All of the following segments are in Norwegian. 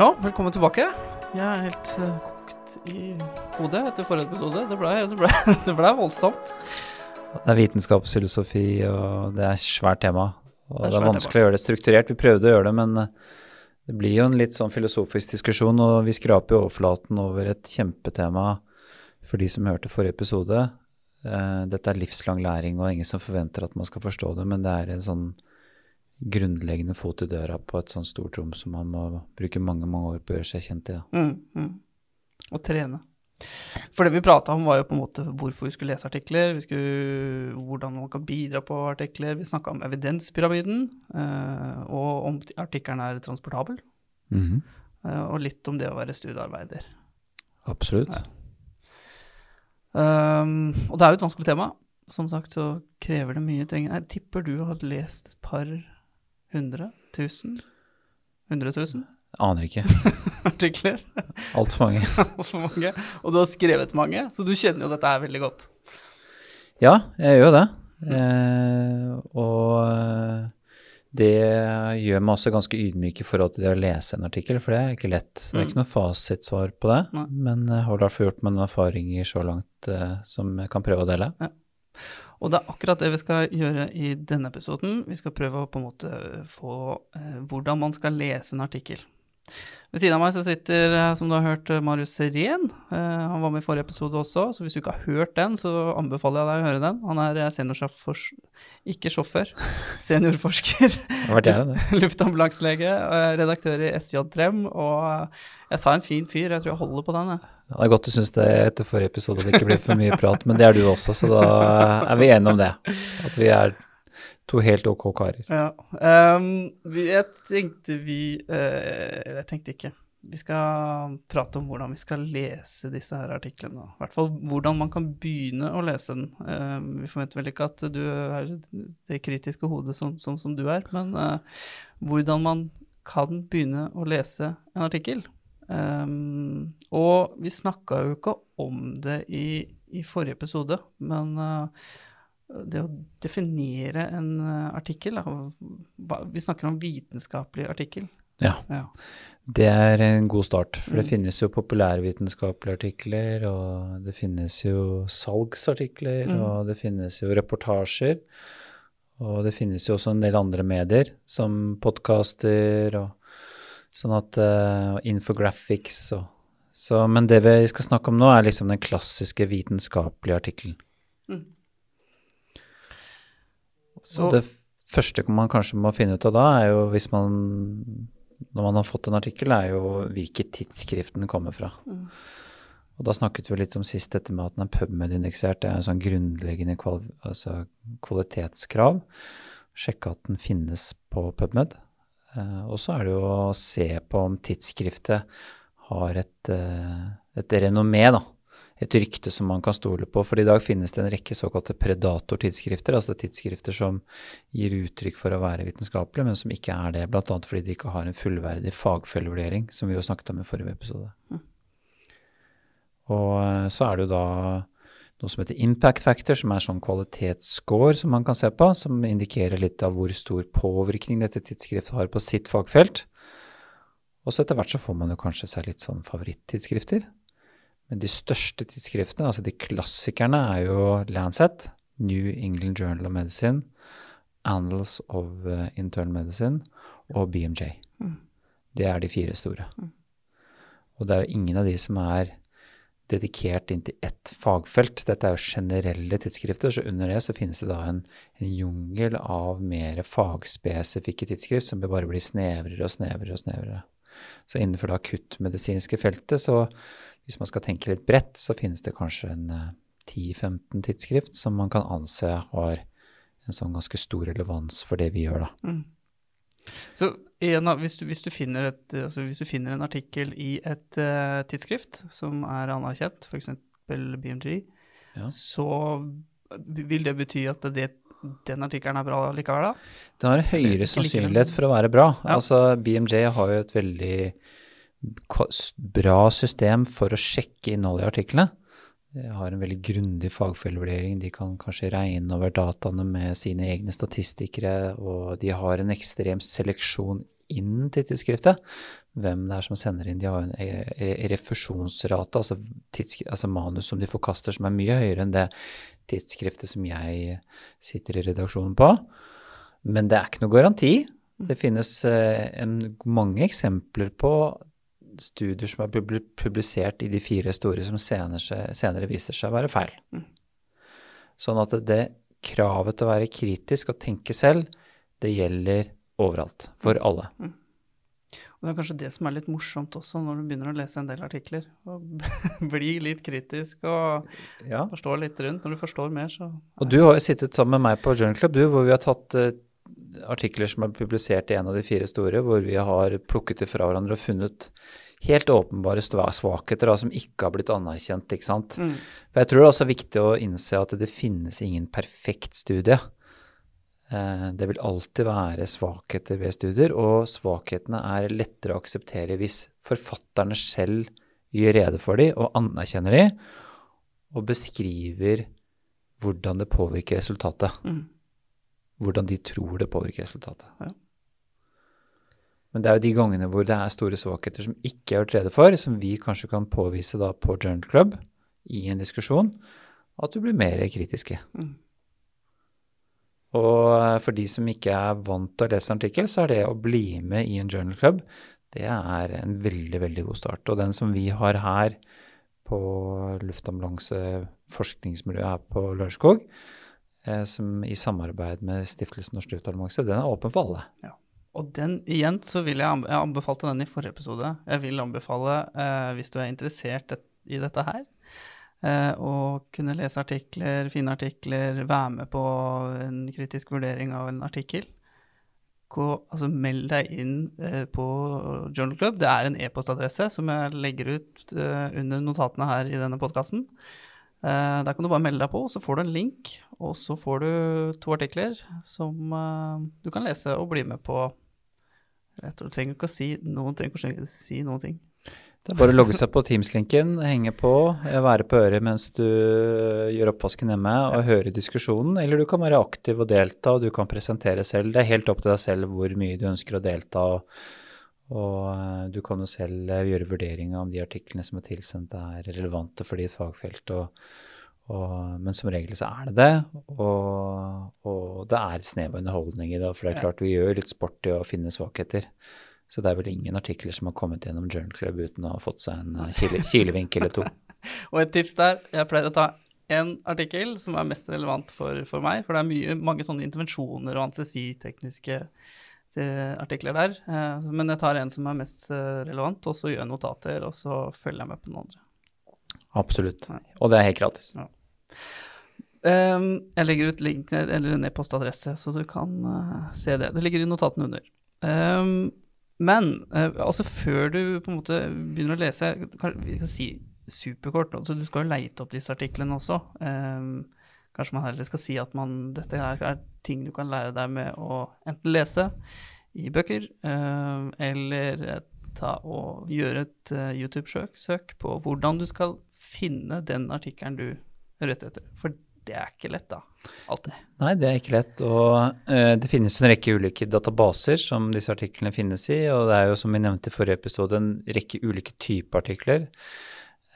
Ja, velkommen tilbake. Jeg er helt uh, kokt i hodet etter forrige episode. Det ble, det ble, det ble voldsomt. Det er vitenskapsfilosofi, og det er et svært tema. Og det er, Det er vanskelig vanskelig å gjøre det strukturert. Vi prøvde å gjøre det, men eh, det blir jo en litt sånn filosofisk diskusjon, og vi skraper jo overflaten over et kjempetema for de som hørte forrige episode. Eh, Dette er livslang læring, og ingen som forventer at man skal forstå det, men det er en sånn grunnleggende fot i døra på et sånt stort rom som man må bruke mange, mange år på å gjøre seg kjent i. Mm, mm. Og trene. For det vi prata om, var jo på en måte hvorfor vi skulle lese artikler, vi skulle, hvordan man kan bidra på artikler. Vi snakka om evidenspyramiden, eh, og om artikkelen er transportabel. Mhm. eh, og litt om det å være studiearbeider. Absolutt. Ja. Um, og det er jo et vanskelig tema. Som sagt så krever det mye. Jeg tipper du har lest et par hundre tusen? Hundre tusen Aner ikke. artikler? Altfor mange. Altfor mange. Og du har skrevet mange, så du kjenner jo dette her veldig godt. Ja, jeg gjør det. Eh, og eh, det gjør meg også ganske ydmyk i forhold til det å lese en artikkel, for det er ikke lett. Det er Mm. ikke noe fasitsvar på det, Nei. men jeg har i hvert fall gjort meg noen erfaringer så langt eh, som jeg kan prøve å dele. Og det er akkurat det vi skal gjøre i denne episoden. Vi skal prøve å på en måte få eh, hvordan man skal lese en artikkel. Ved siden av meg så sitter, eh, som du har hørt, eh, Marius Serén. Eh, han var med i forrige episode også, så hvis du ikke har hørt den, så anbefaler jeg deg å høre den. Han er seniorsjåfør, ikke sjåfør, seniorforsker, luftambulanselege, redaktør i SJ Trem, og jeg sa en fin fyr, jeg tror jeg holder på den, jeg. Ja, Det er godt du syns det etter forrige episode at det ikke ble for mye prat, men det er du også, så da er vi enige om det. At vi er to helt ok karer. Ja. Um, jeg tenkte vi Eller Eller jeg tenkte ikke. Vi skal prate om hvordan vi skal lese disse her artiklene. I hvert fall hvordan man kan begynne å lese den. Ehm, vi forventer vel ikke at du er det kritiske hodet som, som, som du er, men uh, hvordan man kan begynne å lese en artikkel. Um, og vi snakka jo ikke om det i, i forrige episode, men eh, det å definere en eh, artikkel Vi snakker om vitenskapelig artikkel. Ja. Ja. Det er en god start, for det Mm. finnes jo populærvitenskapelige artikler, og det finnes jo salgsartikler, Mm. og det finnes jo reportasjer. Og det finnes jo også en del andre medier, som podkaster og sånn at uh, infographics og så, Men det vi skal snakke om nå, er liksom den klassiske vitenskapelige artikkelen. Mm. Så Og- det første man kanskje må finne ut av da, er jo hvis man Når man har fått en artikkel, er jo hvilket tidsskrift den kommer fra. Mm. Og da snakket vi litt om sist dette med at den er PubMed-indeksert. Det er en sånn grunnleggende kval altså kvalitetskrav. Sjekke at den finnes på PubMed. Eh, og så er det jo å se på om tidsskriftet har et, eh, et renommé, da. Et rykte som man kan stole på. For i dag finnes det en rekke såkalte predatortidsskrifter, altså tidsskrifter som gir uttrykk for å være vitenskapelige, men som ikke er det, bl.a. fordi de ikke har en fullverdig fagfellevurdering, som vi jo snakket om i forrige episode. Og eh, så er det jo da noe som heter impact factor, som er sånn kvalitetsscore som man kan se på, som indikerer litt av hvor stor påvirkning dette tidsskriftet har på sitt fagfelt. Og så etter hvert så får man jo kanskje seg litt sånn favorittidsskrifter. Men de største tidsskriftene, altså de klassikerne, er jo Lancet, New England Journal of Medicine, Annals of eh, Internal Medicine og BMJ. Mm. Det er de fire store. Og det er jo ingen av de som er dedikert inn til ett fagfelt. Dette er jo generelle tidsskrifter, så under det så finnes det da en, en jungel av mer fagspesifikke tidsskrift som bare blir snevrere og snevrere og snevrere. Så innenfor det akuttmedisinske feltet, så hvis man skal tenke litt bredt, så finnes det kanskje en eh, 10-15 tidsskrift som man kan anse har en sånn ganske stor relevans for det vi gjør, da. Mm. Så en hvis, du, hvis, du et, altså hvis du finner en artikkel i et uh, tidsskrift som er anerkjent, f.eks. BMG, Ja. så vil det bety at det, den artikkelen er bra likevel, da? Den har en høyere sannsynlighet for å være bra. Ja. Altså BMJ har jo et veldig bra system for å sjekke innholdet i artiklene. De har en veldig grundig fagfellevurdering. De kan kanskje regne over dataene med sine egne statistikere, og de har en ekstrem seleksjon inn til tidsskriftet. Hvem det er som sender inn. De har en e- e- refusjonsrate, altså, altså manus som de forkaster, som er mye høyere enn det tidsskriftet som jeg sitter i redaksjonen på. Men det er ikke noe garanti. Det finnes eh, en, mange eksempler på studier som er publisert i de fire store, som senere, senere viser seg å være feil. Mm. Sånn at det kravet til å være kritisk og tenke selv, det gjelder overalt. For mm. alle. Mm. Og Det er kanskje det som er litt morsomt også, når du begynner å lese en del artikler. Og bli litt kritisk og ja. forstå litt rundt. Når du forstår mer, så Og du har jo sittet sammen med meg på Journal Club, du, hvor vi har tatt uh, artikler som er publisert i en av de fire store, hvor vi har plukket det fra hverandre og funnet helt åpenbare svakheter da, som ikke har blitt anerkjent. ikke sant? Mm. For Jeg tror det er også viktig å innse at det finnes ingen perfekt studie. Eh, det vil alltid være svakheter ved studier, og svakhetene er lettere å akseptere hvis forfatterne selv gjør rede for dem og anerkjenner dem, og beskriver hvordan det påvirker resultatet. Mm. Hvordan de tror det påvirker resultatet. Ja. Men det er jo de gangene hvor det er store svakheter som ikke er gjort rede for, som vi kanskje kan påvise da på Journal Club i en diskusjon, at du blir mer kritiske. Mm. Og eh, for de som ikke er vant til å lese en artikkel, så er det å bli med i en Journal Club, det er en veldig, veldig god start. Og den som vi har her på luftambulanse forskningsmiljøet her på Lørenskog, eh, som i samarbeid med Stiftelsen Norsk Luftambulanse, den er åpen for alle. Ja. Og den igjen så vil jeg, jeg anbefalte den i forrige episode. Jeg vil anbefale, eh, hvis du er interessert i dette her, eh, å kunne lese artikler, finne artikler, være med på en kritisk vurdering av en artikkel. Gå, altså Meld deg inn eh, på Journal Club. Det er en e-postadresse som jeg legger ut eh, under notatene her i denne podkasten. Eh, der kan du bare melde deg på, så får du en link, og så får du to artikler som eh, du kan lese og bli med på jeg tror du trenger ikke å si noen, trenger ikke å si noen ting. Det er bare å logge seg på Teams-linken, henge på, være på øret mens du gjør oppvasken hjemme og høre diskusjonen. Eller du kan være aktiv og delta, og du kan presentere selv. Det er helt opp til deg selv hvor mye du ønsker å delta. Og, og eh, du kan jo selv gjøre vurdering av om de artiklene som er tilsendt, er relevante for ditt fagfelt. og og, men som regel så er det det, og, og det er snev av underholdning i det. For det er klart vi gjør litt sport i å finne svakheter. Så det er vel ingen artikler som har kommet gjennom Journal Club uten å ha fått seg en eh, kile, kilevink eller to. og et tips der, jeg pleier å ta én artikkel som er mest relevant for, for, meg, for det er mye, mange sånne intervensjoner og anestesitekniske eh, artikler der. Eh, men jeg tar en som er mest relevant, og så gjør jeg notater, og så følger jeg med på den andre. Absolutt. Og det er helt gratis. Ja. Um, jeg legger ut link eller en e-postadresse, så du kan uh, se det. Det ligger i notatene under. Um, men uh, altså før du på en måte begynner å lese Vi kan si superkort, så du skal jo leite opp disse artiklene også. Um, kanskje man heller skal si at man, dette er, er ting du kan lære deg med å enten lese i bøker, eller ta og gjøre et uh, YouTube-søk på hvordan du skal finne den artikkelen du rett etter. For det er ikke lett, da. Alltid. Nei, det er ikke lett. Og uh, det finnes en rekke ulike databaser som disse artiklene finnes i. Og det er jo, som vi nevnte i forrige episode, en rekke ulike typer artikler.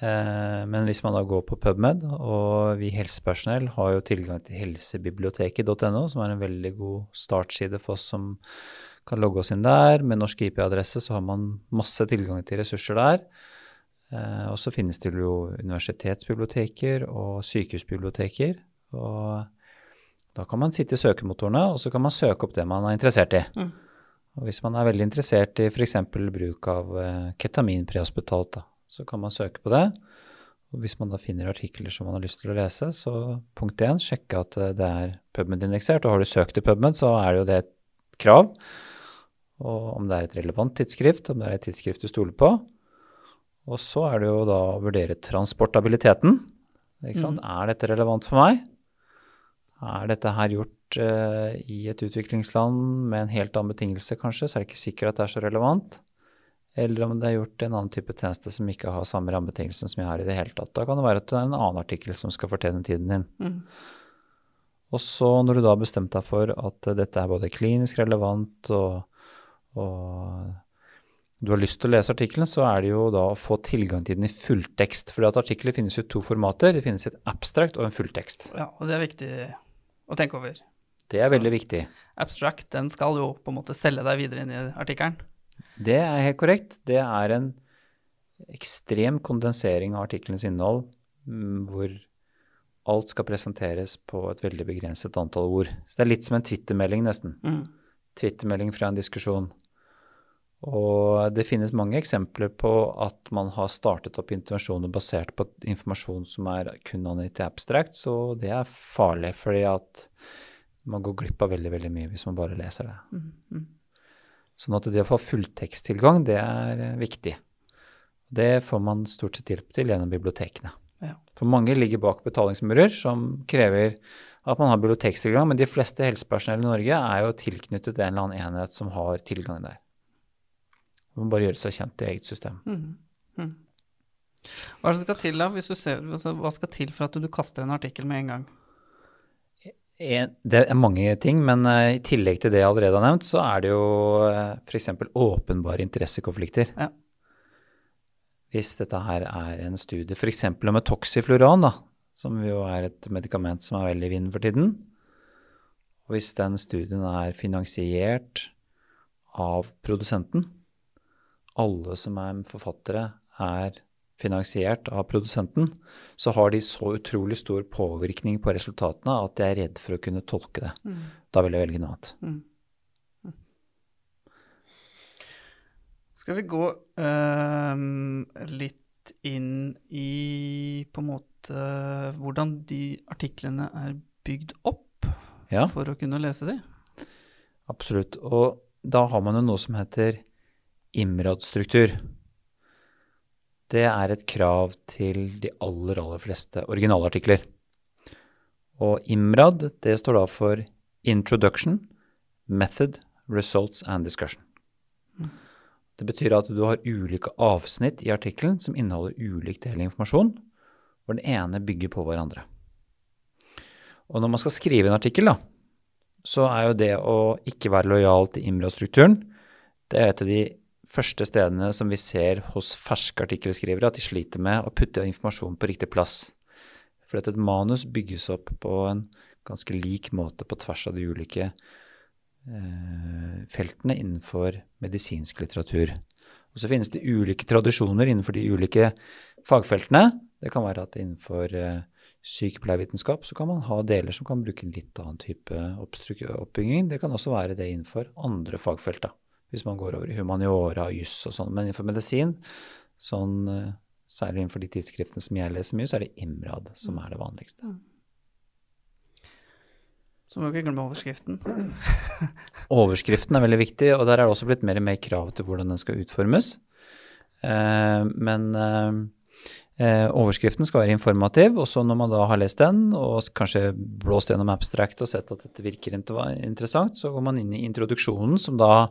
Uh, men hvis man da går på PubMed, og vi helsepersonell har jo tilgang til helsebiblioteket.no, som er en veldig god startside for oss som kan logge oss inn der. Med norsk IP-adresse så har man masse tilgang til ressurser der. Eh, og så finnes det jo universitetsbiblioteker og sykehusbiblioteker. Og da kan man sitte i søkemotorene, og så kan man søke opp det man er interessert i. Mm. Og hvis man er veldig interessert i f.eks. bruk av eh, ketamin prehospitalt, så kan man søke på det. Og hvis man da finner artikler som man har lyst til å lese, så punkt én, sjekke at eh, det er PubMed-indeksert. Og har du søkt i PubMed, så er det jo det et krav. Og om det er et relevant tidsskrift, om det er et tidsskrift du stoler på. Og så er det jo da å vurdere transportabiliteten. Mm. Er dette relevant for meg? Er dette her gjort uh, i et utviklingsland med en helt annen betingelse, kanskje, så er det ikke sikkert at det er så relevant. Eller om det er gjort en annen type tjeneste som ikke har samme rammebetingelsen som jeg har i det hele tatt. Da kan det være at det er en annen artikkel som skal fortjene tiden din. Mm. Og så når du da har bestemt deg for at dette er både klinisk relevant og, og du har lyst til å lese artikkelen, så er det jo da å få tilgang til den i fulltekst. For at artikler finnes jo i to formater. Det finnes et abstract og en fulltekst. Ja, og det er viktig å tenke over. Det er Så- veldig viktig. Abstract, den skal jo på en måte selge deg videre inn i artikkelen. Det er helt korrekt. Det er en ekstrem kondensering av artikkelens innhold, mm, hvor alt skal presenteres på et veldig begrenset antall ord. Så det er litt som en Twitter-melding, nesten. Mm. Twitter-melding fra en diskusjon. Og det finnes mange eksempler på at man har startet opp intervensjoner basert på informasjon som er kun angitt i abstract, så det er farlig, fordi at man går glipp av veldig, veldig mye hvis man bare leser det. Mm. -hmm. Sånn at det å få fullteksttilgang, det er eh, viktig. Det får man stort sett hjelp til gjennom bibliotekene. Ja. For mange ligger bak betalingsmurer som krever at man har bibliotekstilgang, men de fleste helsepersonell i Norge er jo tilknyttet en eller annen enhet som har tilgang der. Man må bare gjøre seg kjent i eget system. Mm. Mm. Hva skal til da, hvis du ser, altså, hva skal til for at du kaster en artikkel med en gang? Det er mange ting, men eh, i tillegg til det jeg allerede har nevnt, så er det jo uh, f.eks. åpenbare interessekonflikter. Ja. Hvis dette her er en studie f.eks. om et toxifluran, da, som jo er et medikament som er veldig i vinden for tiden, og hvis den studien er finansiert av produsenten, alle som er forfattere er finansiert av produsenten, så har de så utrolig stor påvirkning på resultatene at jeg er redd for å kunne tolke det. Mm. Da vil jeg velge noe annet. Mm. Mm. Skal vi gå um, litt inn i på en måte hvordan de artiklene er bygd opp Ja, for å kunne lese de? absolutt. Og da har man jo noe som heter IMRAD-struktur. Det er et krav til de aller, aller fleste originalartikler. Og IMRAD, det står da for Introduction, Method, Results and Discussion. Det betyr at du har ulike avsnitt i artikkelen som inneholder ulik del informasjon, hvor den ene bygger på hverandre. Og når man skal skrive en artikkel, da, så er jo det å ikke være lojal til Imrad-strukturen det er et av de første stedene som vi ser hos ferske artikkelskrivere, at de sliter med å putte informasjon på riktig plass. For et manus bygges opp på en ganske lik måte på tvers av de ulike eh, feltene innenfor medisinsk litteratur. Og så finnes det ulike tradisjoner innenfor de ulike fagfeltene. Det kan være at innenfor eh, sykepleiervitenskap så kan man ha deler som kan bruke en litt annen type oppbygging. Det kan også være det innenfor andre fagfelt, da. Hvis man går over i humaniora og juss og sånn. Men innenfor medisin, sånn, eh, særlig innenfor de tidsskriftene som jeg leser mye, så er det IMRAD som er det vanligste. Så må vi ikke glemme overskriften. Overskriften er veldig viktig, og der er det også blitt mer og mer krav til hvordan den skal utformes. Eh, men eh, eh, overskriften skal være informativ, og så når man da har lest den, og kanskje blåst gjennom abstract og sett at dette virker interessant, så går man inn i introduksjonen, som da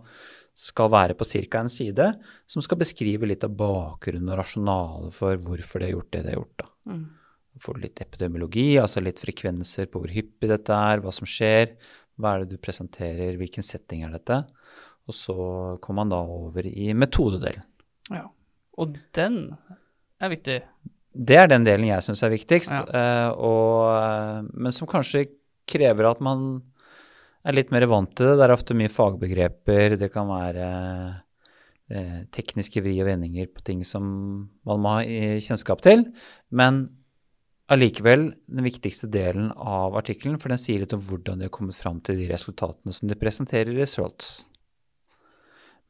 skal være på ca. en side, som skal beskrive litt av bakgrunnen og rasjonalet for hvorfor det er gjort det det er gjort. da. Mm. Får du litt epidemiologi, altså litt frekvenser på hvor hyppig dette er, hva som skjer, hva er det du presenterer, hvilken setting er dette? Og så kommer man da over i metodedelen. Ja. Og den er viktig. Det er den delen jeg syns er viktigst, Ja. eh, og, eh, men som kanskje krever at man er litt mer vant til det. Det er ofte mye fagbegreper, det kan være eh, tekniske vri og vendinger på ting som man må ha kjennskap til. Men allikevel den viktigste delen av artikkelen, for den sier litt om hvordan de har kommet fram til de resultatene som de presenterer i results.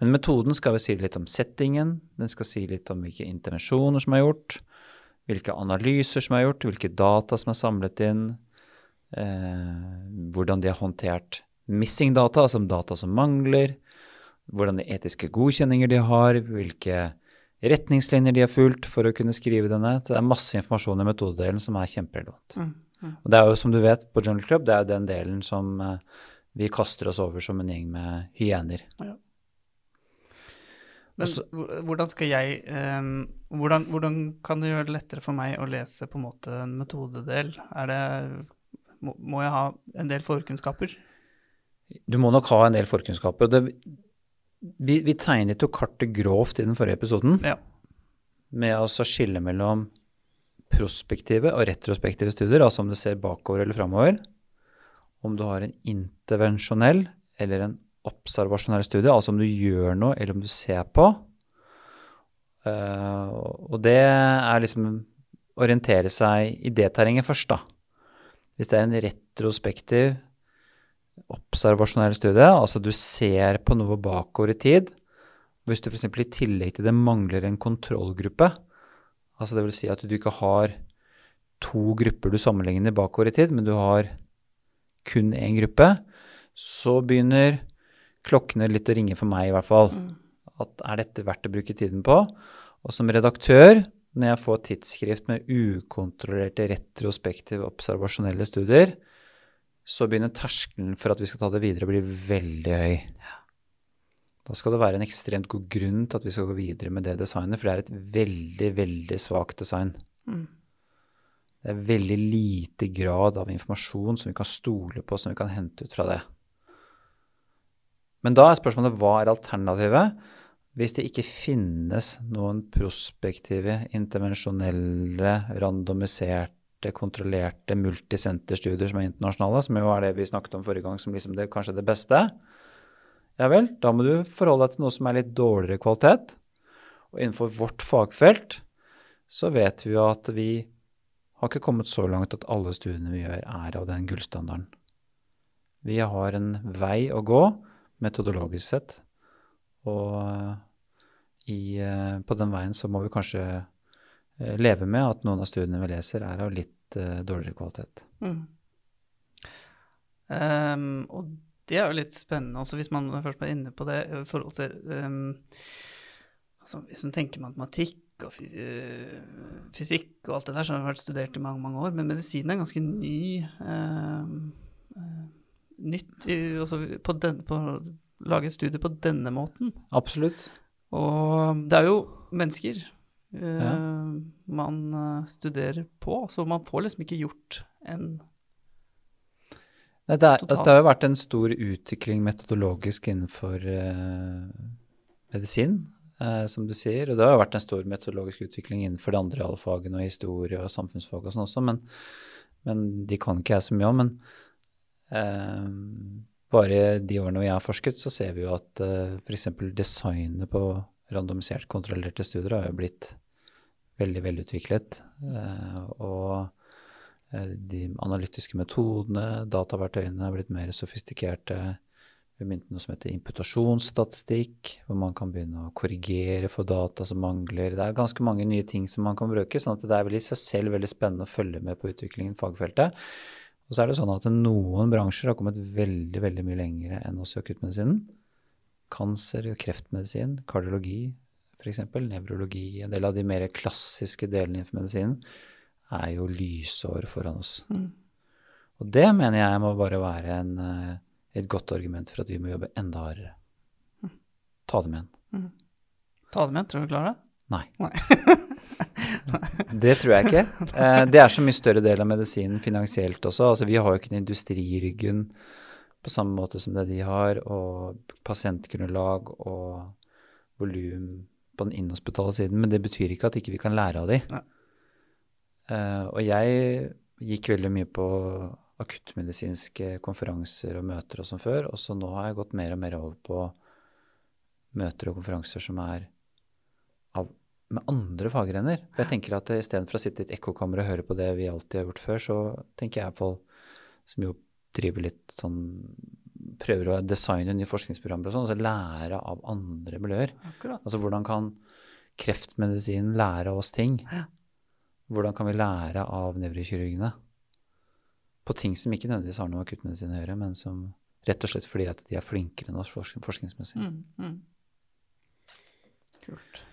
Men metoden skal vi si litt om settingen, den skal si litt om hvilke intervensjoner som er gjort, hvilke analyser som er gjort, hvilke data som er samlet inn, eh, hvordan de har håndtert missing data, altså data som mangler, hvordan de etiske godkjenninger de har, hvilke retningslinjer de har fulgt for å kunne skrive denne. Så det er masse informasjon i metodedelen som er kjemperelevant. Mm. Mm. Og det er jo som du vet på Journal Club, det er jo den delen som eh, vi kaster oss over som en gjeng med hyener. Men Også- hvordan skal jeg ehm, hvordan, hvordan kan det gjøre det lettere for meg å lese på en måte en metodedel? Er det må, jeg ha en del forkunnskaper? Du må nok ha en del forkunnskaper. Det, Vi, vi tegnet jo kartet grovt i den forrige episoden Ja. med å så skille mellom prospektive og retrospektive studier, altså om du ser bakover eller framover. Om du har en intervensjonell eller en observasjonell studie, altså om du gjør noe eller om du ser på. Uh, og det er liksom orientere seg i det terrenget først, da. Hvis det er en retrospektiv observasjonell studie, altså du ser på noe bakover i tid, hvis du f.eks. i tillegg til det mangler en kontrollgruppe, altså det vil si at du ikke har to grupper du sammenligner bakover i tid, men du har kun én gruppe, så begynner klokkene litt å ringe for meg, i hvert fall. At er dette verdt å bruke tiden på? Og som redaktør, når jeg får tidsskrift med ukontrollerte retrospektive observasjonelle studier, så begynner terskelen for at vi skal ta det videre, å bli veldig høy. Da skal det være en ekstremt god grunn til at vi skal gå videre med det designet, for det er et veldig, veldig svakt design. Mm. Det er veldig lite grad av informasjon som vi kan stole på, som vi kan hente ut fra det. Men da er spørsmålet hva er alternativet? Hvis det ikke finnes noen prospektive, intervensjonelle, randomiserte, kontrollerte multisenterstudier som er internasjonale, som jo er det vi snakket om forrige gang som liksom det, kanskje det beste, ja vel, da må du forholde deg til noe som er litt dårligere kvalitet. Og innenfor vårt fagfelt så vet vi jo at vi har ikke kommet så langt at alle studiene vi gjør, er av den gullstandarden. Vi har en vei å gå metodologisk sett, og i, eh, på den veien så må vi kanskje eh, leve med at noen av studiene vi leser, er av litt eh, dårligere kvalitet. Mm. Um, og det er jo litt spennende, også hvis man først er inne på det i forhold til um, altså Hvis man tenker matematikk og eh, fysikk og alt det der, som har vært studert i mange, mange år, men medisin er ganske ny eh, Nytt altså på den, på, lage et studie på denne måten. Absolutt. Og det er jo mennesker eh, Ja. man eh, studerer på, så man får liksom ikke gjort en Nei, det, er, altså, det har jo vært en stor utvikling metodologisk innenfor eh, medisin, eh, som du sier. Og det har jo vært en stor metodologisk utvikling innenfor de andre realfagene og historie og samfunnsfag og sånn også, men, men de kan ikke jeg så mye om. Men eh, bare de årene vi har forsket, så ser vi jo at uh, f.eks. designet på randomisert kontrollerte studier har jo blitt veldig velutviklet. Uh, og eh, de analytiske metodene, dataverktøyene er blitt mer sofistikerte. Vi begynte noe som heter imputasjonsstatistikk, hvor man kan begynne å korrigere for data som mangler. Det er ganske mange nye ting som man kan bruke, sånn at det er vel i seg selv veldig spennende å følge med på utviklingen i fagfeltet. Og så er det sånn at noen bransjer har kommet veldig, veldig mye lenger enn oss i akuttmedisinen. Kancer, kreftmedisin, kardiologi f.eks., nevrologi, en del av de mer klassiske delene innenfor medisinen er jo lysår foran oss. Mm. Og det mener jeg må bare være en, eh, et godt argument for at vi må jobbe enda hardere. Ta dem igjen. Ta det med, tror du du klarer det? Nei. Nei. Det tror jeg ikke. Eh, det er så mye større del av medisinen finansielt også. Altså, vi har jo ikke en industri i ryggen på samme måte som det de har, og pasientgrunnlag og volum på den inhospitale siden, men det betyr ikke at ikke vi kan lære av de. Eh, og jeg gikk veldig mye på akuttmedisinske konferanser og møter og sånn før, og så nå har jeg gått mer og mer over på møter og konferanser som er med andre faggrener. For jeg tenker at istedenfor å sitte i et ekkokammer og høre på det vi alltid har gjort før, så tenker jeg iallfall, som jo driver litt sånn Prøver å designe nye forskningsprogrammer og sånn, og så lære av andre miljøer. Akkurat. Altså hvordan kan kreftmedisin lære oss ting? Ja. Hvordan kan vi lære av nevrokirurgene? På ting som ikke nødvendigvis har noe med akuttmedisin å gjøre, men som rett og slett fordi at de er flinkere enn oss forskningsmessig. Mm, mm. Kult.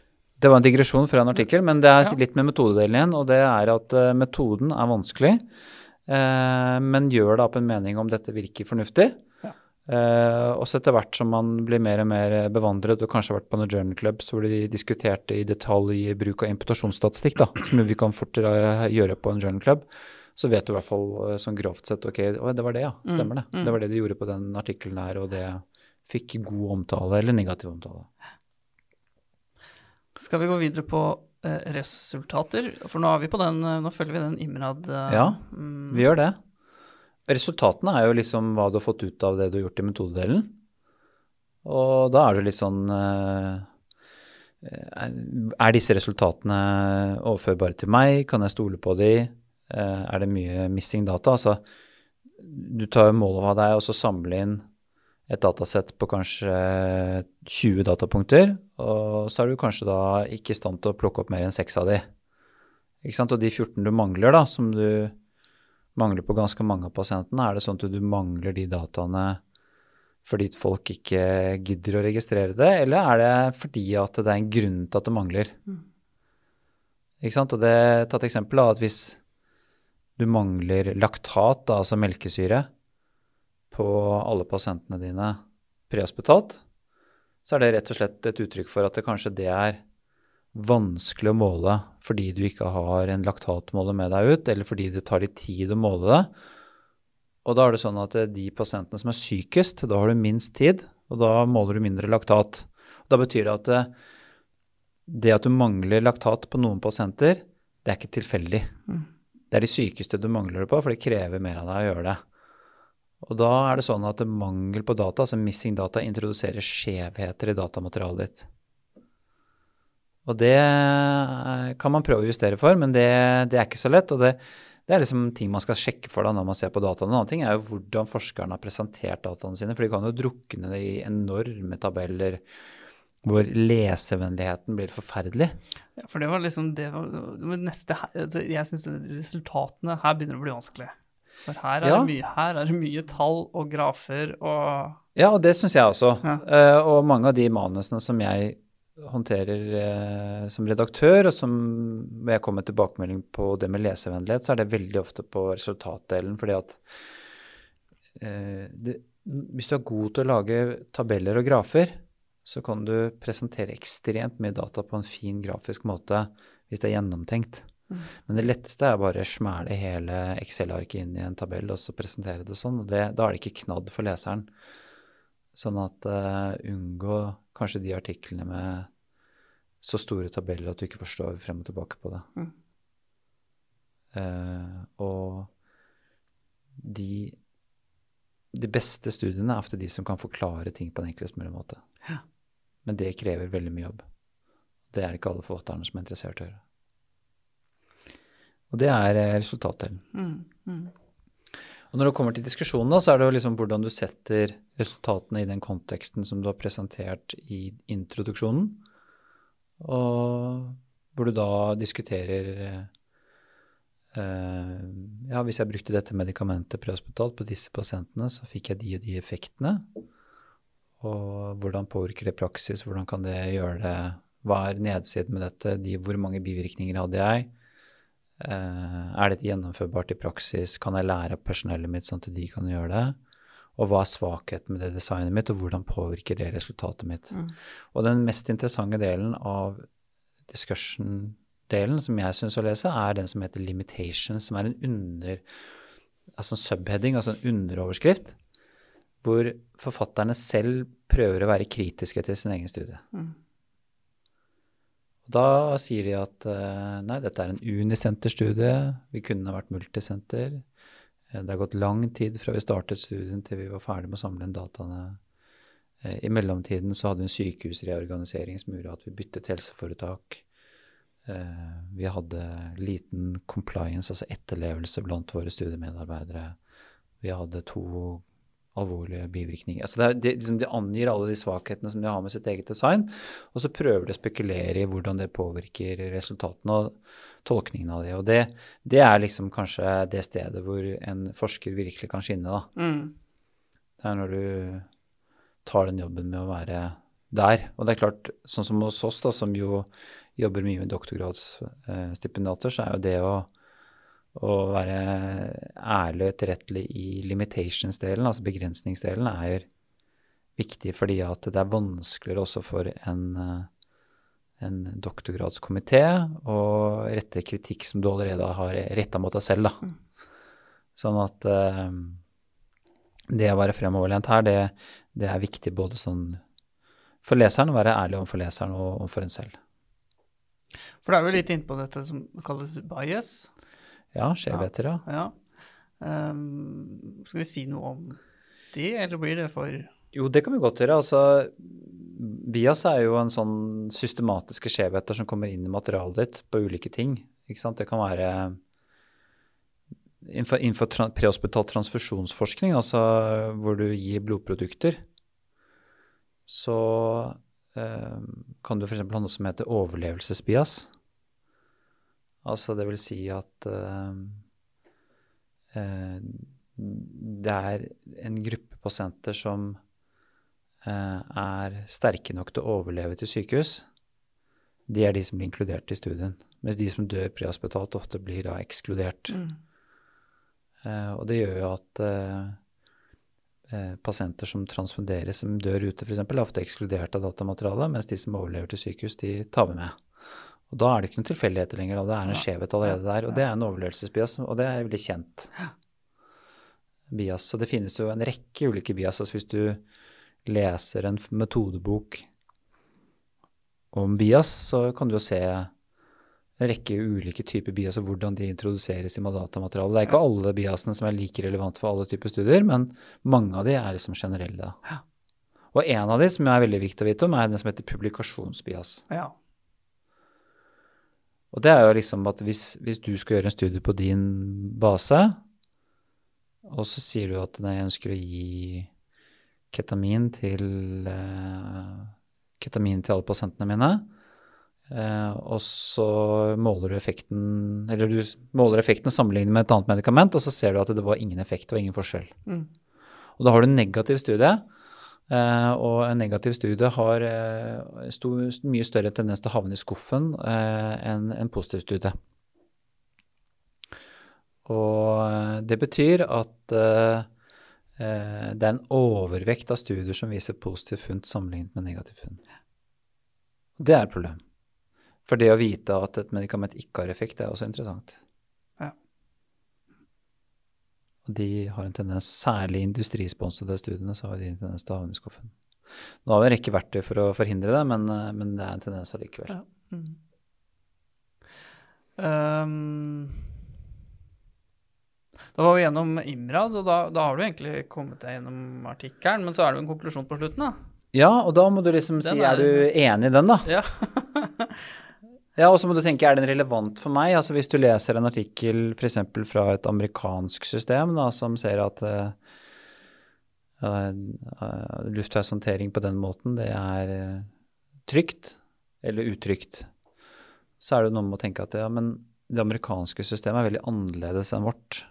Det var en digresjon fra en artikkel, men det er Ja. litt med metodedelen igjen. Og det er at eh, metoden er vanskelig, eh, men gjør det opp en mening om dette virker fornuftig. Ja. Eh, også etter hvert som man blir mer og mer bevandret, og kanskje har vært på noen journal clubs hvor de diskuterte i detalj bruk av imputasjonsstatistikk, da, som vi kan fortere gjøre på en journal club, så vet du i hvert fall sånn grovt sett ok, å, det var det, ja. Stemmer det. Mm, mm. Det var det de gjorde på den artikkelen her, og det fikk god omtale eller negativ omtale. Skal vi gå videre på eh, resultater? For nå er vi på den, eh, nå følger vi den Imrad eh, Ja, mm, Vi gjør det. Resultatene er jo liksom hva du har fått ut av det du har gjort i metodedelen. Og da er det litt sånn eh, eh, Er disse resultatene overførbare til meg? Kan jeg stole på de? Eh, Er det mye missing data? Altså, du tar jo mål av deg og så samler inn et datasett på kanskje 20 datapunkter, og så er du kanskje da ikke i stand til å plukke opp mer enn seks av de. Ikke sant? Og de 14 du mangler, da, som du mangler på ganske mange av pasientene, er det sånn at du mangler de dataene fordi folk ikke gidder å registrere det, eller er det fordi at det er en grunn til at det mangler? Mm. Ikke sant? Og det, Ta et eksempel, da, at hvis du mangler laktat, da, altså melkesyre, på alle pasientene dine prehospitalt, så er det rett og slett et uttrykk for at det kanskje det er vanskelig å måle fordi du ikke har en laktatmåler med deg ut, eller fordi det tar litt tid å måle det. Og da er det sånn at eh, de pasientene som er sykest, da har du minst tid, og da måler du mindre laktat. Da betyr det at det, det at du mangler laktat på noen pasienter, det er ikke tilfeldig. Mm. Det er de sykeste du mangler det på, for det krever mer av deg å gjøre det. Og da er det sånn at mangel på data, altså missing data, introduserer skjevheter i datamaterialet ditt. Og det eh, kan man prøve å justere for, men det, det er ikke så lett. Og det, det er liksom ting man skal sjekke for da når man ser på dataene. En annen ting er jo hvordan forskerne har presentert dataene sine, for de kan jo drukne det i enorme tabeller hvor lesevennligheten blir forferdelig. Ja, for det var liksom det var, neste altså, Jeg syns resultatene her begynner å bli vanskelig. For her er, Ja. det, mye, her er det mye tall og grafer og Ja, og det syns jeg også. Ja. Uh, og mange av de manusene som jeg håndterer uh, som redaktør, og som jeg kommer med tilbakemelding på det med lesevennlighet, så er det veldig ofte på resultatdelen. fordi at uh, det, hvis du er god til å lage tabeller og grafer, så kan du presentere ekstremt mye data på en fin grafisk måte hvis det er gjennomtenkt. Men det letteste er bare å smæle hele Excel-arket inn i en tabell og så presentere det sånn. det, Da er det ikke knadd for leseren. Sånn at uh, unngå kanskje de artiklene med så store tabeller at du ikke forstår frem og tilbake på det. Mm. Uh, og de, de beste studiene er ofte de som kan forklare ting på en enklest mulig måte. Ja. Men det krever veldig mye jobb. Det er det ikke alle forfatterne som er interessert i å gjøre. Og det er eh, resultatdelen. mm, mm. Og når det kommer til diskusjonen, da, så er det jo liksom hvordan du setter resultatene i den konteksten som du har presentert i introduksjonen, og hvor du da diskuterer eh, eh, Ja, hvis jeg brukte dette medikamentet prehospitalt på disse pasientene, så fikk jeg de og de effektene. Og hvordan påvirker det praksis, hvordan kan det gjøre det Hva er nedsiden med dette, de, hvor mange bivirkninger hadde jeg? Eh, er dette gjennomførbart i praksis? Kan jeg lære av personellet mitt sånn at de kan gjøre det? Og hva er svakheten med det designet mitt, og hvordan påvirker det resultatet mitt? Mm. Og den mest interessante delen av discussion-delen som jeg syns å lese, er den som heter limitations, som er en under Altså en subheading, altså en underoverskrift, hvor forfatterne selv prøver å være kritiske til sin egen studie. Mm. Da sier de at eh, nei, dette er en unisenterstudie, vi kunne vært multisenter. Eh, Det har gått lang tid fra vi startet studien til vi var ferdig med å samle inn dataene. Eh, I mellomtiden så hadde vi en sykehusreorganisering som gjorde at vi byttet helseforetak. Vi hadde liten compliance, altså etterlevelse blant våre studiemedarbeidere. Vi hadde to alvorlige bivirkninger. Altså det, er, det, liksom, de angir alle de svakhetene som de har med sitt eget design, og så prøver de å spekulere i hvordan det påvirker resultatene og tolkningen av det. Og det, det er liksom kanskje det stedet hvor en forsker virkelig kan skinne. da. Mm. Det er når du tar den jobben med å være der. Og det er klart, sånn som hos oss, da, som jo jobber mye med doktorgradsstipendiater, så er jo det å, å være ærlig og etterrettelig i limitations-delen, altså begrensningsdelen, er viktig fordi at det er vanskeligere også for en, eh, en doktorgradskomité å rette kritikk som du allerede har retta mot deg selv. Da. Mm. Sånn at eh, det å være fremoverlent her, det, det er viktig både sånn for leseren å være ærlig overfor leseren og overfor en selv. For det er jo litt innpå dette som kalles bias. Ja, skjevheter, ja. Ja. Um, skal vi si noe om det, eller blir det for Jo, det kan vi godt gjøre. Altså, bias er jo en sånn systematiske skjevheter som kommer inn i materialet ditt på ulike ting. Ikke sant? Det kan være innenfor, innenfor tra prehospital transfusjonsforskning, altså hvor du gir blodprodukter, så eh, kan du f.eks. ha noe som heter overlevelsesbias. Altså det vil si at uh, uh, det er en gruppe pasienter som uh, er sterke nok til å overleve til sykehus. De er de som blir inkludert i studien. Mens de som dør prehospitalt, ofte blir da ekskludert. mm. Og det gjør jo at pasienter som transfunderes, som dør ute f.eks., er ofte ekskludert av datamaterialet, mens de som overlever til sykehus, de tar vi med. Og da er det ikke noen tilfeldigheter lenger, da. det er en skjevhet allerede der. Og det er en overlevelsesbias, og det er veldig kjent. Bias. Så det finnes jo en rekke ulike bias. Altså hvis du leser en metodebok om bias, så kan du jo se en rekke ulike typer bias og hvordan de introduseres i datamaterialet. Det er ikke alle biasene som er like relevant for alle typer studier, men mange av de er liksom generelle. Ja. Og en av de som er veldig viktig å vite om, er den som heter publikasjonsbias. Ja. Og det er jo liksom at hvis, hvis du skal gjøre en studie på din base, og så sier du at nei, jeg ønsker å gi ketamin til eh, ketamin til alle pasientene mine, eh, og så måler du effekten eller du måler effekten sammenlignet med et annet medikament, og så ser du at det var ingen effekt, det var ingen forskjell. Mm. Og da har du en negativ studie, eh, og en negativ studie har eh, sto, mye større tendens til å havne i skuffen eh, enn en positiv studie. Og det betyr at det er en overvekt av studier som viser positiv funn sammenlignet med negativ funn. Det er et problem. For det å vite at et medikament ikke har effekt, er også interessant. Ja. Og de har en tendens, særlig industrisponsede studiene, så har de en tendens til å havne i skuffen. Nå har vi en rekke verktøy for å forhindre det, men, eh, men det er en tendens allikevel. Ja. Mm. Um, da var vi gjennom Imrad, og da, da har du egentlig kommet deg gjennom artikkelen, men så er det jo en konklusjon på slutten, da. Ja, og da må du liksom si Den er er- du enig i den, da? Ja. Ja, og så må du tenke er den relevant for meg? Altså Hvis du leser en artikkel f.eks. fra et amerikansk system da, som ser at uh, luftveishåndtering på den måten, det er uh, trygt eller utrygt, så er det noe med å tenke at ja, men det amerikanske systemet er veldig annerledes enn vårt.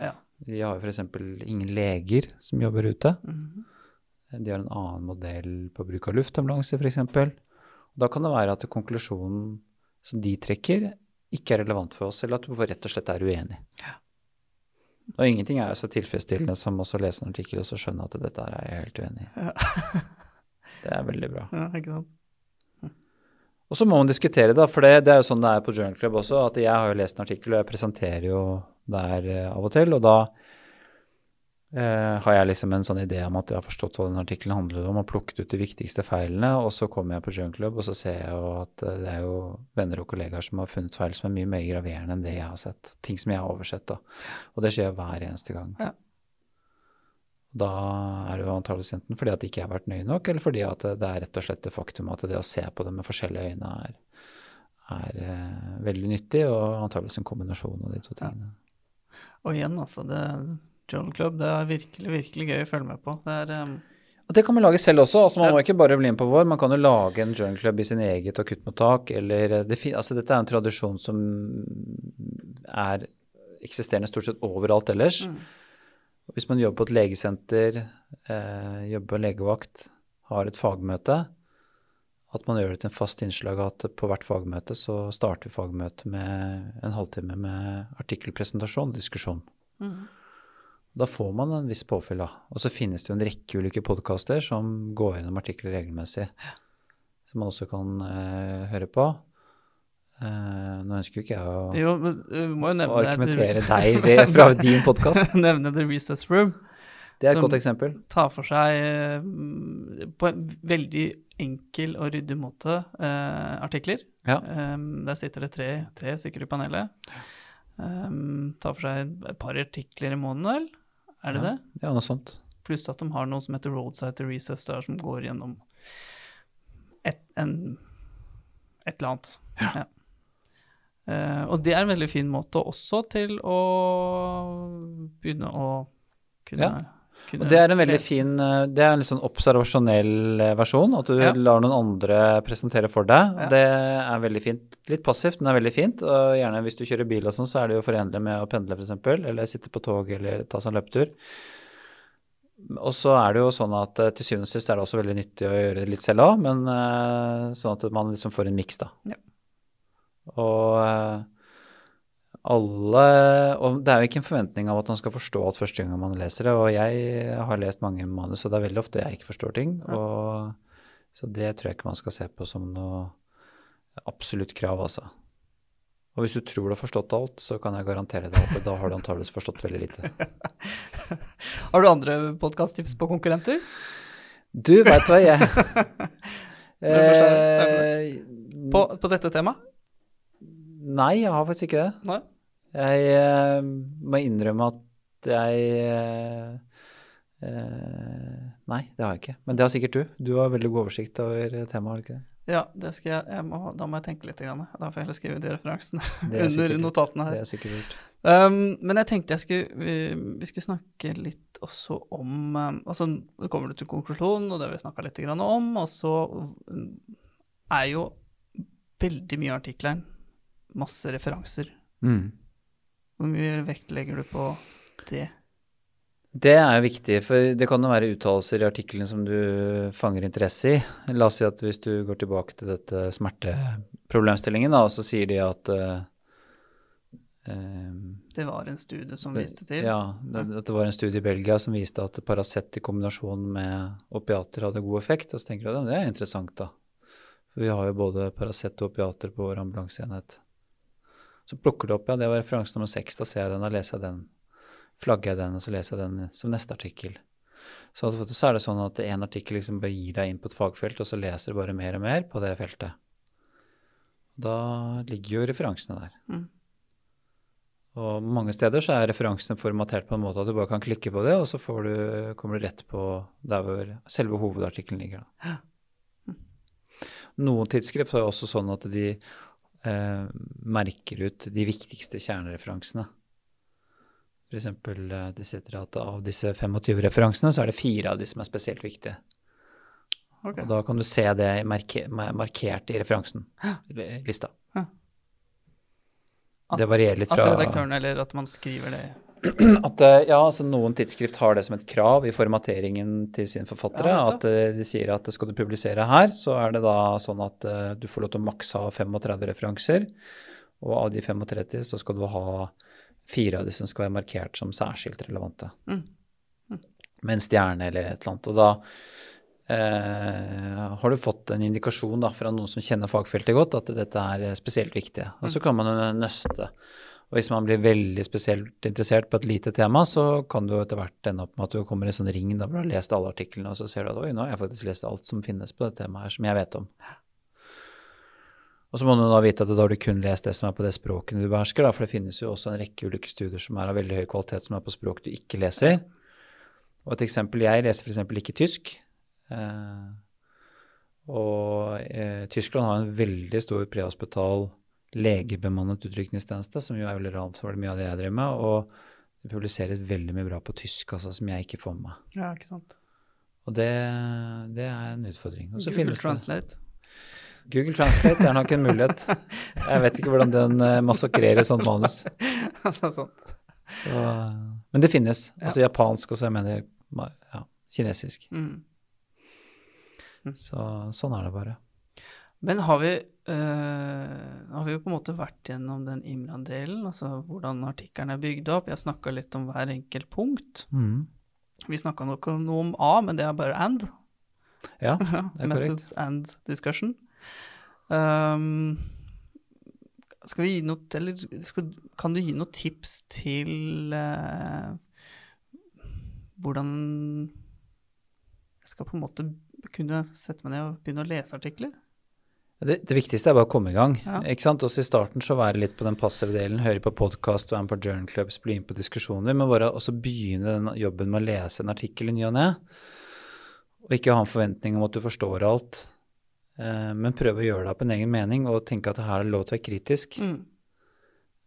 Ja. De har jo f.eks. ingen leger som jobber ute. Mhm. De har en annen modell på bruk av luftambulanse, f.eks. Da kan det være at konklusjonen som de trekker, ikke er relevant for oss, eller at du rett og slett er uenig. Ja. Og ingenting er så tilfredsstillende som også å lese en artikkel og så skjønne at dette er jeg helt uenig i. Ja. Det er veldig bra. ja, ikke sant. Og så må man diskutere, da, for det, det er jo sånn det er på Journal Club også, at jeg har jo lest en artikkel, og jeg presenterer jo der eh, av og til, og da eh, har jeg liksom en sånn idé om at jeg har forstått hva den artikkelen handler om, og plukket ut de viktigste feilene, og så kommer jeg på Junk Club, og så ser jeg jo at eh, det er jo venner og kollegaer som har funnet feil som er mye mer graverende enn det jeg har sett. Ting som jeg har oversett, da. Og det skjer hver eneste gang. Ja. Da er det jo antakeligvis enten fordi at ikke har vært nøye nok, eller fordi at det er rett og slett det faktum at det å se på det med forskjellige øyne er, er eh, veldig nyttig, og antakeligvis en kombinasjon av de to tingene. Og igjen, altså, det Journal Club, det er virkelig, virkelig gøy å følge med på. Det er um, Og det kan man lage selv også. altså Man må ikke bare bli med på vår, man kan jo lage en journal club i sin eget akuttmottak. eller eh, det, altså Dette er en tradisjon som er eksisterende stort sett overalt ellers. Mm. Hvis man jobber på et legesenter, eh, jobber på en legevakt, har et fagmøte, at man gjør det til en fast innslag at på hvert fagmøte så starter vi fagmøtet med en halvtime med artikkelpresentasjon diskusjon. Mhm. Da får man en viss påfyll, da. Og så finnes det jo en rekke ulike podkaster som går gjennom artikler regelmessig, som man også kan eh, høre på. Eh, nå ønsker jo ikke jeg å, Jo, men vi må jo å nevne argumentere deg ved, fra din podkast. nevne The Recess Room. Det er et godt eksempel. Som tar for seg eh, på en veldig enkel og ryddig måte eh, artikler. Ja. Um, der sitter det tre, tre stykker i panelet. Um, tar for seg et par artikler i måneden, vel? Er det Ja. det? Ja, noe sånt. Pluss at de har noe som heter Roadside to Recess, der som går gjennom et, en, et eller annet. Ja. Eh, og det er en veldig fin måte også til å begynne å kunne, Ja. Kunne Og det er en veldig lese. fin eh, Det er en litt sånn observasjonell eh, versjon, at du Ja. lar noen andre presentere for deg. Ja. Det er veldig fint. Litt passivt, men det er veldig fint. Og gjerne hvis du kjører bil og sånn, så er det jo forenlig med å pendle, f.eks., eller sitte på tog eller ta seg en løpetur. Og så er det jo sånn at eh, til syvende og sist er det også veldig nyttig å gjøre det litt selv òg, men sånn at man liksom får en miks, da. Ja. Og alle Og det er jo ikke en forventning av at man skal forstå alt første gang man leser det. Og jeg har lest mange manus, og det er veldig ofte jeg ikke forstår ting. Og, så det tror jeg ikke man skal se på som noe absolutt krav, altså. Og hvis du tror du har forstått alt, så kan jeg garantere deg at da har du antakeligvis forstått veldig lite. Har du andre podkasttips på konkurrenter? Du veit hva jeg er eh, På, på dette temaet? Nei, jeg har faktisk ikke det. Nei? Jeg eh, må innrømme at jeg eh, eh, Nei, det har jeg ikke. Men det har sikkert du. Du har veldig god oversikt over temaet, har du ikke det? Ja, det skal jeg, jeg må, da må jeg tenke litt. Grann. Da får jeg heller skrive de referansene er under sikkert- notatene Det her. er sikkert lurt. Um, men jeg tenkte jeg skulle, vi, vi skulle snakke litt også om um, altså kommer du til konklusjonen, og det har vi snakka litt grann om. Og så er jo veldig mye av artikkelen masse referanser. Mm. Hvor mye vekt legger du på det? Det er jo viktig, for det kan jo være uttalelser i artikkelen som du fanger interesse i. La oss si at hvis du går tilbake til dette smerteproblemstillingen, da, og så sier de at uh, Det var en studie som Det- viste til. Ja, det, at det var en studie i Belgia som viste at Paracet i kombinasjon med opiater hadde god effekt. Og så tenker du at det er interessant, da. For vi har jo både Paracet og opiater på vår ambulanseenhet. Så plukker du opp, ja, det var referanse nummer seks, da ser jeg den, da leser jeg den. Flagger jeg den, og så leser jeg den som neste artikkel. Så, så er det sånn at en artikkel liksom bare gir deg inn på et fagfelt, og så leser du bare mer og mer på det feltet. Da ligger jo referansene der. Mm. Og mange steder så er referansene formatert på en måte at du bare kan klikke på det, og så får du, kommer du rett på der hvor selve hovedartikkelen ligger. Da. Noen tidsskrift er også sånn at de eh, merker ut de viktigste kjernereferansene. Eksempel, eh, de sitter at av disse 25 referansene, så er det fire av de som er spesielt viktige. Okay. Og da kan du se det marke, markert i referansen, lista. At- Det varierer litt fra At redaktøren, eller at man skriver det At eh, ja, altså noen tidsskrift har det som et krav i formateringen til sine forfattere. Ja, at eh, de sier at skal du publisere her, så er det da sånn at eh, du får lov til å maks ha 35 referanser. Og av de 35 så skal du ha fire av de som skal være markert som særskilt relevante. Mm. Med en stjerne eller et eller annet. Og da eh, har du fått en indikasjon da, fra noen som kjenner fagfeltet godt, at dette er spesielt viktig. Og så kan man nøste. Og hvis man blir veldig spesielt interessert på et lite tema, så kan du etter hvert ende opp med at du kommer i en sånn ring da, du har lest alle artiklene, og så ser du at oi, nå har jeg faktisk lest alt som finnes på det temaet her, som jeg vet om. Og så må du da vite at da har du kun lest det som er på det språket du behersker, da, for det finnes jo også en rekke ulike studier som er av veldig høy kvalitet, som er på språk du ikke leser. Og et eksempel, jeg leser f.eks. ikke tysk. Eh, og eh, Tyskland har en veldig stor prehospital legebemannet utrykningstjeneste, som jo er veldig relevant for mye av det jeg driver med. Og det publiseres veldig mye bra på tysk, altså, som jeg ikke får med meg. Ja, ikke sant. Og det, det er en utfordring. Også Google Translate. Google Translate er nok en mulighet. Jeg vet ikke hvordan den eh, massakrerer sånt manus. Det er sant. Så, men det finnes. Altså japansk også, jeg mener ja, kinesisk. Mm. Så sånn er det bare. Men har vi, øh, har vi jo på en måte vært gjennom den Imran-delen, altså hvordan artikkelen er bygd opp. Jeg snakka litt om hver enkelt punkt. Mm. Vi snakka om noe om A, men det er bare and. Ja, det er korrekt. Methods and discussion. Um, skal vi gi noe Eller skal, kan du gi noen tips til uh, hvordan jeg skal på en måte kunne sette meg ned og begynne å lese artikler. Det, det, viktigste er bare å komme i gang. Ja. ikke sant? Også i starten så være litt på den passive delen, høre på podkast, være med på journal clubs, bli med på diskusjoner. Men bare også begynne den jobben med å lese en artikkel i ny og ne. Og ikke ha en forventning om at du forstår alt, eh, men prøve å gjøre det opp en egen mening og tenke at det her er lov til å være kritisk. Mm.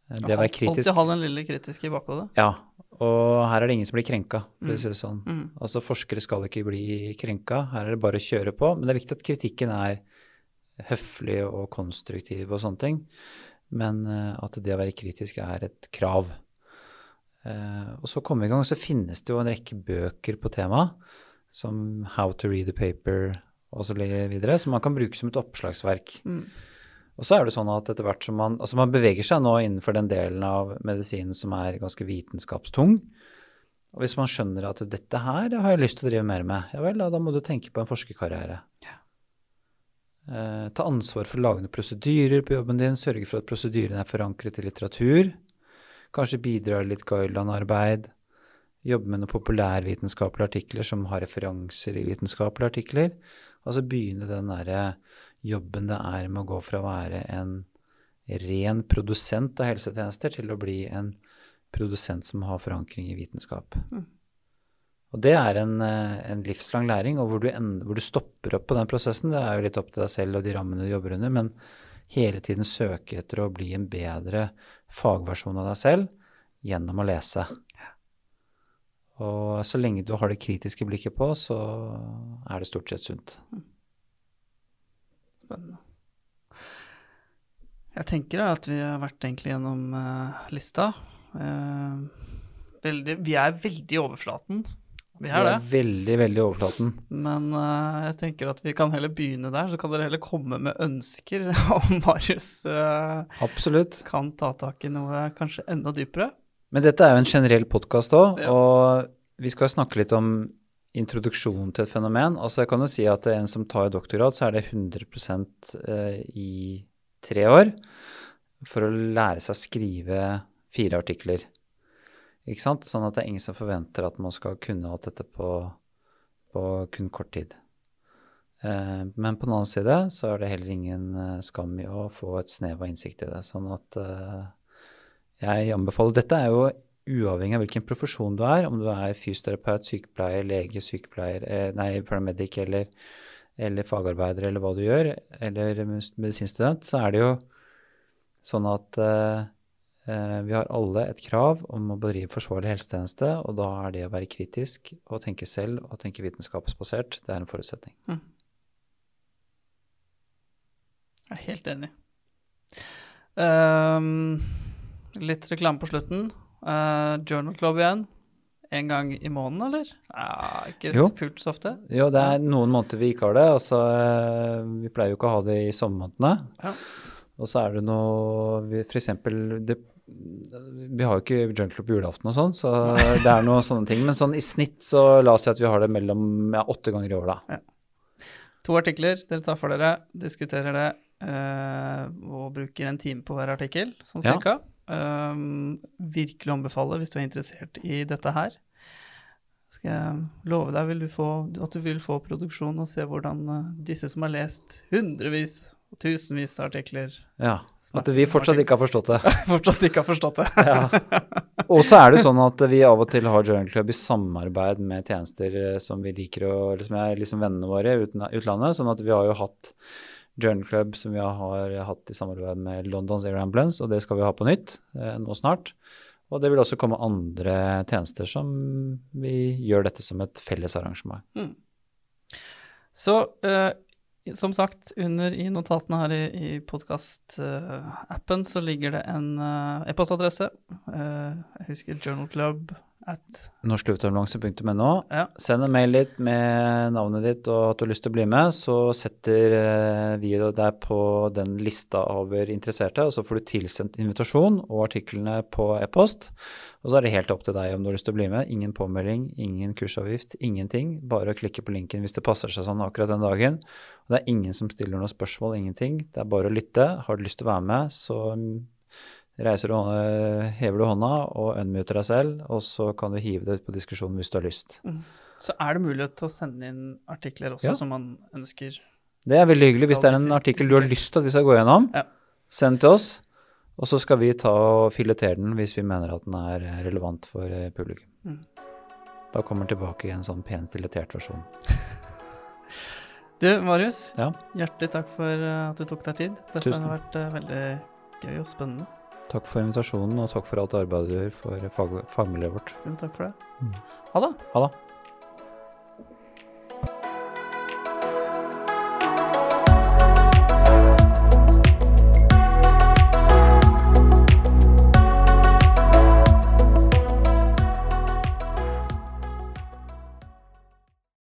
Eh, Det å være kritisk Alltid ha den lille kritiske i bakhodet. Ja, og her er det ingen som blir krenka, for Mm. å si det sånn. Mm. Altså Forskere skal ikke bli krenka, her er det bare å kjøre på. Men det er viktig at kritikken er høflig og konstruktiv og sånne ting. Men eh, at det å være kritisk er et krav. Eh, og så komme i gang. Og så finnes det jo en rekke bøker på temaet, som How to read a paper og så videre, som man kan bruke som et oppslagsverk. Mm. Og så er det sånn at etter hvert som man Altså man beveger seg nå innenfor den delen av medisinen som er ganske vitenskapstung. Og hvis man skjønner at dette her har jeg lyst til å drive mer med, ja vel, da, da må du tenke på en forskerkarriere. Eh, ta ansvar for å lage noen prosedyrer på jobben din, sørge for at prosedyrene er forankret i litteratur. Kanskje bidra litt guideline-arbeid. Jobbe med noen populærvitenskapelige artikler som har referanser i vitenskapelige artikler. Altså begynne den derre jobben det er med å gå fra å være en ren produsent av helsetjenester til å bli en produsent som har forankring i vitenskap. Mm. Og det er en, eh, en livslang læring, og hvor du, end, hvor du stopper opp på den prosessen, det er jo litt opp til deg selv og de rammene du jobber under, men hele tiden søke etter å bli en bedre fagversjon av deg selv gjennom å lese. Og så lenge du har det kritiske blikket på, så er det stort sett sunt. Spennende. Jeg tenker da at vi har vært egentlig gjennom uh, lista. Uh, veldig, vi er veldig i overflaten. Vi er det. veldig, veldig overflaten. Men uh, jeg tenker at vi kan heller begynne der, så kan dere heller komme med ønsker om Marius uh, Absolutt. kan ta tak i noe kanskje enda dypere. Men dette er jo en generell podkast òg, Ja. og vi skal snakke litt om introduksjon til et fenomen. Altså jeg kan jo si at en som tar doktorgrad, så er det 100 eh, i tre år for å lære seg å skrive fire artikler. Ikke sant? Sånn at det er ingen som forventer at man skal kunne alt dette på, på kun kort tid. Eh, men på den annen side så er det heller ingen eh, skam i å få et snev av innsikt i det. Sånn at eh, jeg anbefaler Dette er jo uavhengig av hvilken profesjon du er, om du er fysioterapeut, sykepleier, lege, sykepleier, eh, nei, paramedic eller, eller fagarbeider eller hva du gjør, eller medisinstudent, så er det jo sånn at eh, vi har alle et krav om å bedrive forsvarlig helsetjeneste, og da er det å være kritisk og tenke selv og tenke vitenskapsbasert, det er en forutsetning. Jeg er helt enig. Um, litt reklame på slutten. Uh, Journal Club igjen. En gang i måneden, eller? Ja, ikke Jo. fullt så ofte. Jo, det er noen måneder vi ikke har det. Altså, eh, vi pleier jo ikke å ha det i sommermånedene. Ja. Og så er det noe F.eks. Det, Vi har jo ikke på julaften og sånn, så det er noen sånne ting. Men sånn i snitt så la oss si at vi har det mellom ja, åtte ganger i år, da. To artikler dere tar for dere, diskuterer det eh, og bruker en time på hver artikkel, sånn Ja. cirka. Ehm, virkelig anbefale hvis du er interessert i dette her. Skal jeg love deg du få, at du vil få produksjon og se hvordan eh, disse som har lest hundrevis tusenvis av artikler, Ja. At vi fortsatt ikke har forstått det. fortsatt ikke har forstått det. Ja. Og så er det sånn at vi av og til har Journal Club i samarbeid med tjenester eh, som vi liker å liksom er liksom vennene våre i utlandet. Sånn at vi har jo hatt Journal Club som vi har hatt i samarbeid med Londons Air Ambulance, og det skal vi ha på nytt eh, nå snart. Og det vil også komme andre tjenester som vi gjør dette som et felles arrangement. Så eh, som sagt, under i notatene her i, i podkastappen så ligger det en eh, e-postadresse. Eh, jeg husker journalclub at Norskluftambulanse.no. Ja. Send en mail litt med navnet ditt og at du har lyst til å bli med, så setter eh, vi deg på den lista over interesserte, og så får du tilsendt invitasjon og artiklene på e-post. Og så er det helt opp til deg om du har lyst til å bli med. Ingen påmelding, ingen kursavgift, ingenting. Bare å klikke på linken hvis det passer seg sånn akkurat den dagen. Og det er ingen som stiller noen spørsmål, ingenting. Det er bare å lytte. Har du lyst til å være med, så mm, reiser du, hever du hånda og unmuter deg selv, og så kan du hive det ut på diskusjonen hvis du har lyst. Så er det mulighet til å sende inn artikler også Ja. som man ønsker. Det er veldig hyggelig. Hvis det er en artikkel du har lyst til at vi skal gå gjennom, Ja. send til oss, og så skal vi ta og filetere den hvis vi mener at den er eh, relevant for eh, publikum. Mm. Da kommer den tilbake i en sånn pen filetert versjon. Du, Marius. Ja. Hjertelig takk for eh, at du tok deg tid. Dette Tusen. har vært eh, veldig gøy og spennende. Takk for invitasjonen, og takk for alt arbeidet du gjør for fag fagmiljøet vårt. Jo, takk for det. Mm. Ha det. Ha det.